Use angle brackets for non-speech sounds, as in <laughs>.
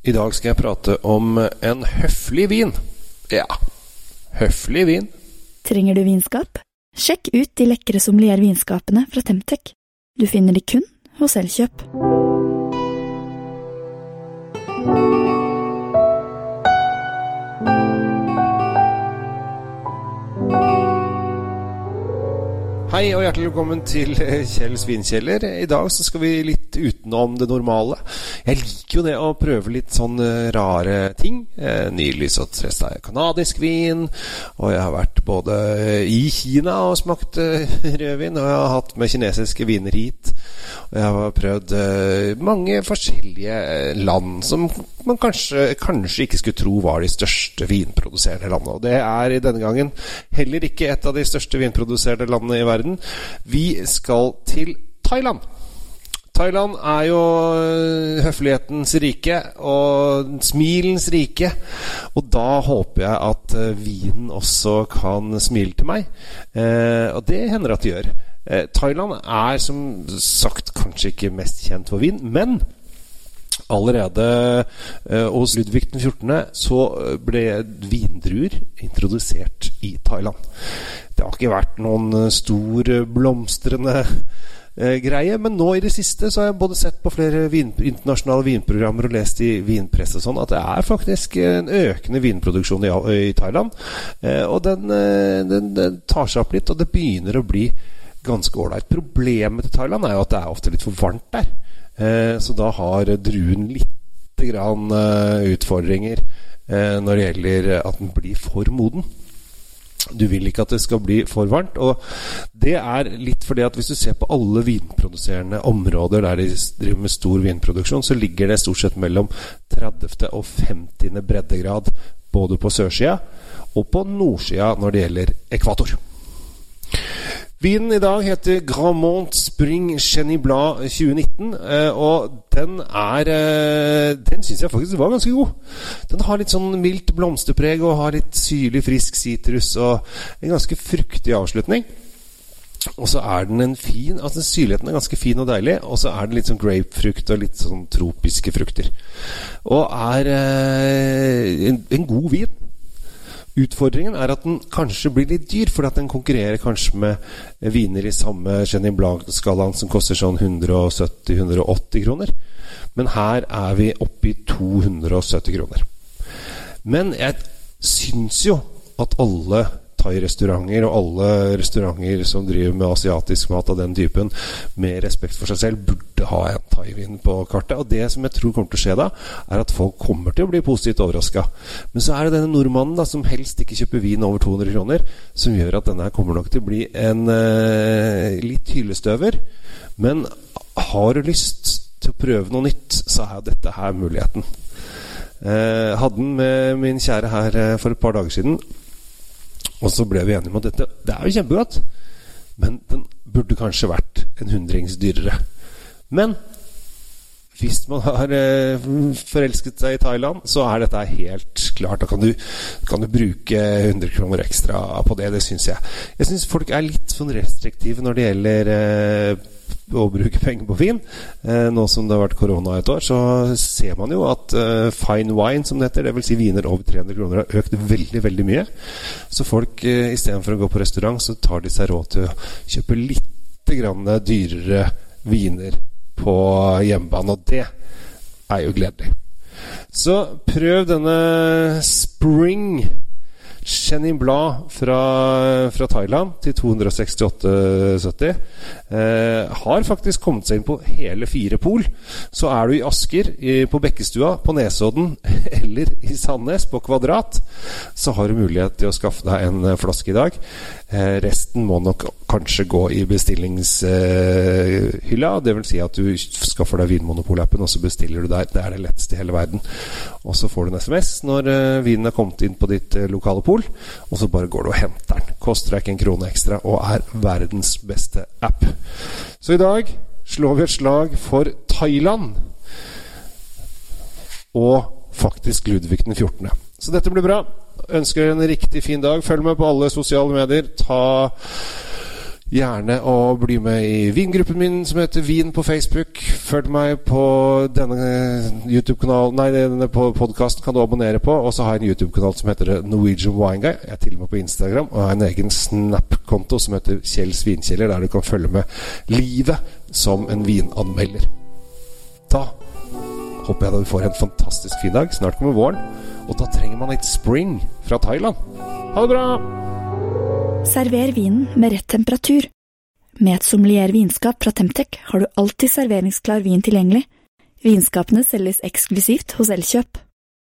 I dag skal jeg prate om en høflig vin. Ja, høflig vin. Trenger du vinskap? Sjekk ut de lekre sommeliervinskapene fra Temtec. Du finner de kun hos Elkjøp. Hei og hjertelig velkommen til Kjells vinkjeller. I dag så skal vi litt utenom det normale. Jeg liker jo det å prøve litt sånn eh, rare ting. Eh, nylig så testa jeg canadisk vin, og jeg har vært både i Kina og smakt <laughs> rødvin, og jeg har hatt med kinesiske viner hit. Og jeg har prøvd mange forskjellige land som man kanskje, kanskje ikke skulle tro var de største vinproduserende landene. Og det er i denne gangen heller ikke et av de største vinproduserende landene i verden. Vi skal til Thailand. Thailand er jo øh, høflighetens rike og smilens rike. Og da håper jeg at øh, vinen også kan smile til meg. Eh, og det hender at det gjør. Eh, Thailand er som sagt kanskje ikke mest kjent for vin, men Allerede eh, hos Ludvig den 14. så ble vindruer introdusert i Thailand. Det har ikke vært noen eh, stor eh, blomstrende eh, greie, men nå i det siste så har jeg både sett på flere vin, internasjonale vinprogrammer og lest i vinpresse sånn at det er faktisk en økende vinproduksjon i, i Thailand. Eh, og den, eh, den, den, tar seg opp litt, og det begynner å bli ganske ålreit. Problemet til Thailand er jo at det er ofte litt for varmt der. Eh, så da har druen lite grann utfordringer når det gjelder at den blir for moden. Du vil ikke at det skal bli for varmt. Og det er litt fordi at hvis du ser på alle vinproduserende områder der de driver med stor vinproduksjon, så ligger det stort sett mellom 30. og 50. breddegrad både på sørsida og på nordsida når det gjelder ekvator. Vinen i dag heter Grandmont Spring Chenin Blanc 2019. Eh, og den er eh, Den syns jeg faktisk var ganske god. Den har litt sånn mildt blomsterpreg og har litt syrlig, frisk sitrus og en ganske fruktig avslutning. Og så er den en fin Altså Syrligheten er ganske fin og deilig. Og så er den litt sånn grapefrukt og litt sånn tropiske frukter. Og er eh, en, en god vin. Utfordringen er at den kanskje blir litt dyr, fordi at den konkurrerer kanskje med viner i samme Chenin Blanc-skalaen som koster sånn 170-180 kroner. Men her er vi oppe i 270 kroner. Men jeg syns jo at alle thai-restauranter og alle restauranter som driver med asiatisk mat av den typen, med respekt for seg selv, burde ha en thai-vin på kartet. Og det som jeg tror kommer til å skje da, er at folk kommer til å bli positivt overraska. Men så er det denne nordmannen da, som helst ikke kjøper vin over 200 kroner, som gjør at denne kommer nok til å bli en eh, litt hyllestøver. Men har du lyst til å prøve noe nytt, så er dette her muligheten. Eh, hadde den med min kjære her uh, for et par dager siden. Og så ble vi enige om at dette det er jo kjempegodt, men den burde kanskje vært en hundrings dyrere. Men hvis man har eh, forelsket seg i Thailand, så er dette helt klart. Da kan du, kan du bruke 100 kroner ekstra på det. Det syns jeg. Jeg syns folk er litt sånn restriktive når det gjelder eh, å bruke penger på vin. Eh, nå som det har vært korona et år, så ser man jo at fine wine, som det heter, dvs. Si viner over 300 kroner, har økt veldig, veldig mye. Så folk istedenfor å gå på restaurant, så tar de seg råd til å kjøpe litt grann dyrere viner på hjemmebane, og det er jo gledelig. Så prøv denne Spring Chenin Blad fra, fra, Thailand til 268,70. Eh, har faktisk kommet seg inn på hele fire pol. Så er du i Asker, i, på Bekkestua, på Nesodden <laughs> eller i Sandnes, på Kvadrat, så har du mulighet til å skaffe deg en flaske i dag. Eh, resten må nok kanskje gå i bestillingshylla. Det vil si at du skaffer deg Vinmonopol-appen, og så bestiller du der. Det er det letteste i hele verden. Og så får du en SMS når eh, vinen er kommet inn på ditt eh, lokale pol, og så bare går du og henter den. Koster deg ikke en krone ekstra, og er verdens beste app. Så i dag slår vi et slag for Thailand. Og faktisk Ludvig den 14. Så dette blir bra. Ønsker en riktig fin dag. Følg med på alle sosiale medier. Ta gjerne å bli med i vingruppen min som heter Vin på Facebook. Følg meg på denne YouTube-kanalen Nei, denne podkasten kan du abonnere på. Og så har jeg en YouTube-kanal som heter Norwegian Wine Guy. Jeg er til og med på Instagram. Og har en egen Snap-konto som heter Kjell Svinkjeller, der du kan følge med livet som en vinanmelder. Da håper jeg du får en fantastisk fin dag. Snart kommer våren. Og da trenger man litt spring fra Thailand. Ha det bra! Server vinen med rett temperatur. Med et sommelier vinskap fra Temtec har du alltid serveringsklar vin tilgjengelig. Vinskapene selges eksklusivt hos Elkjøp.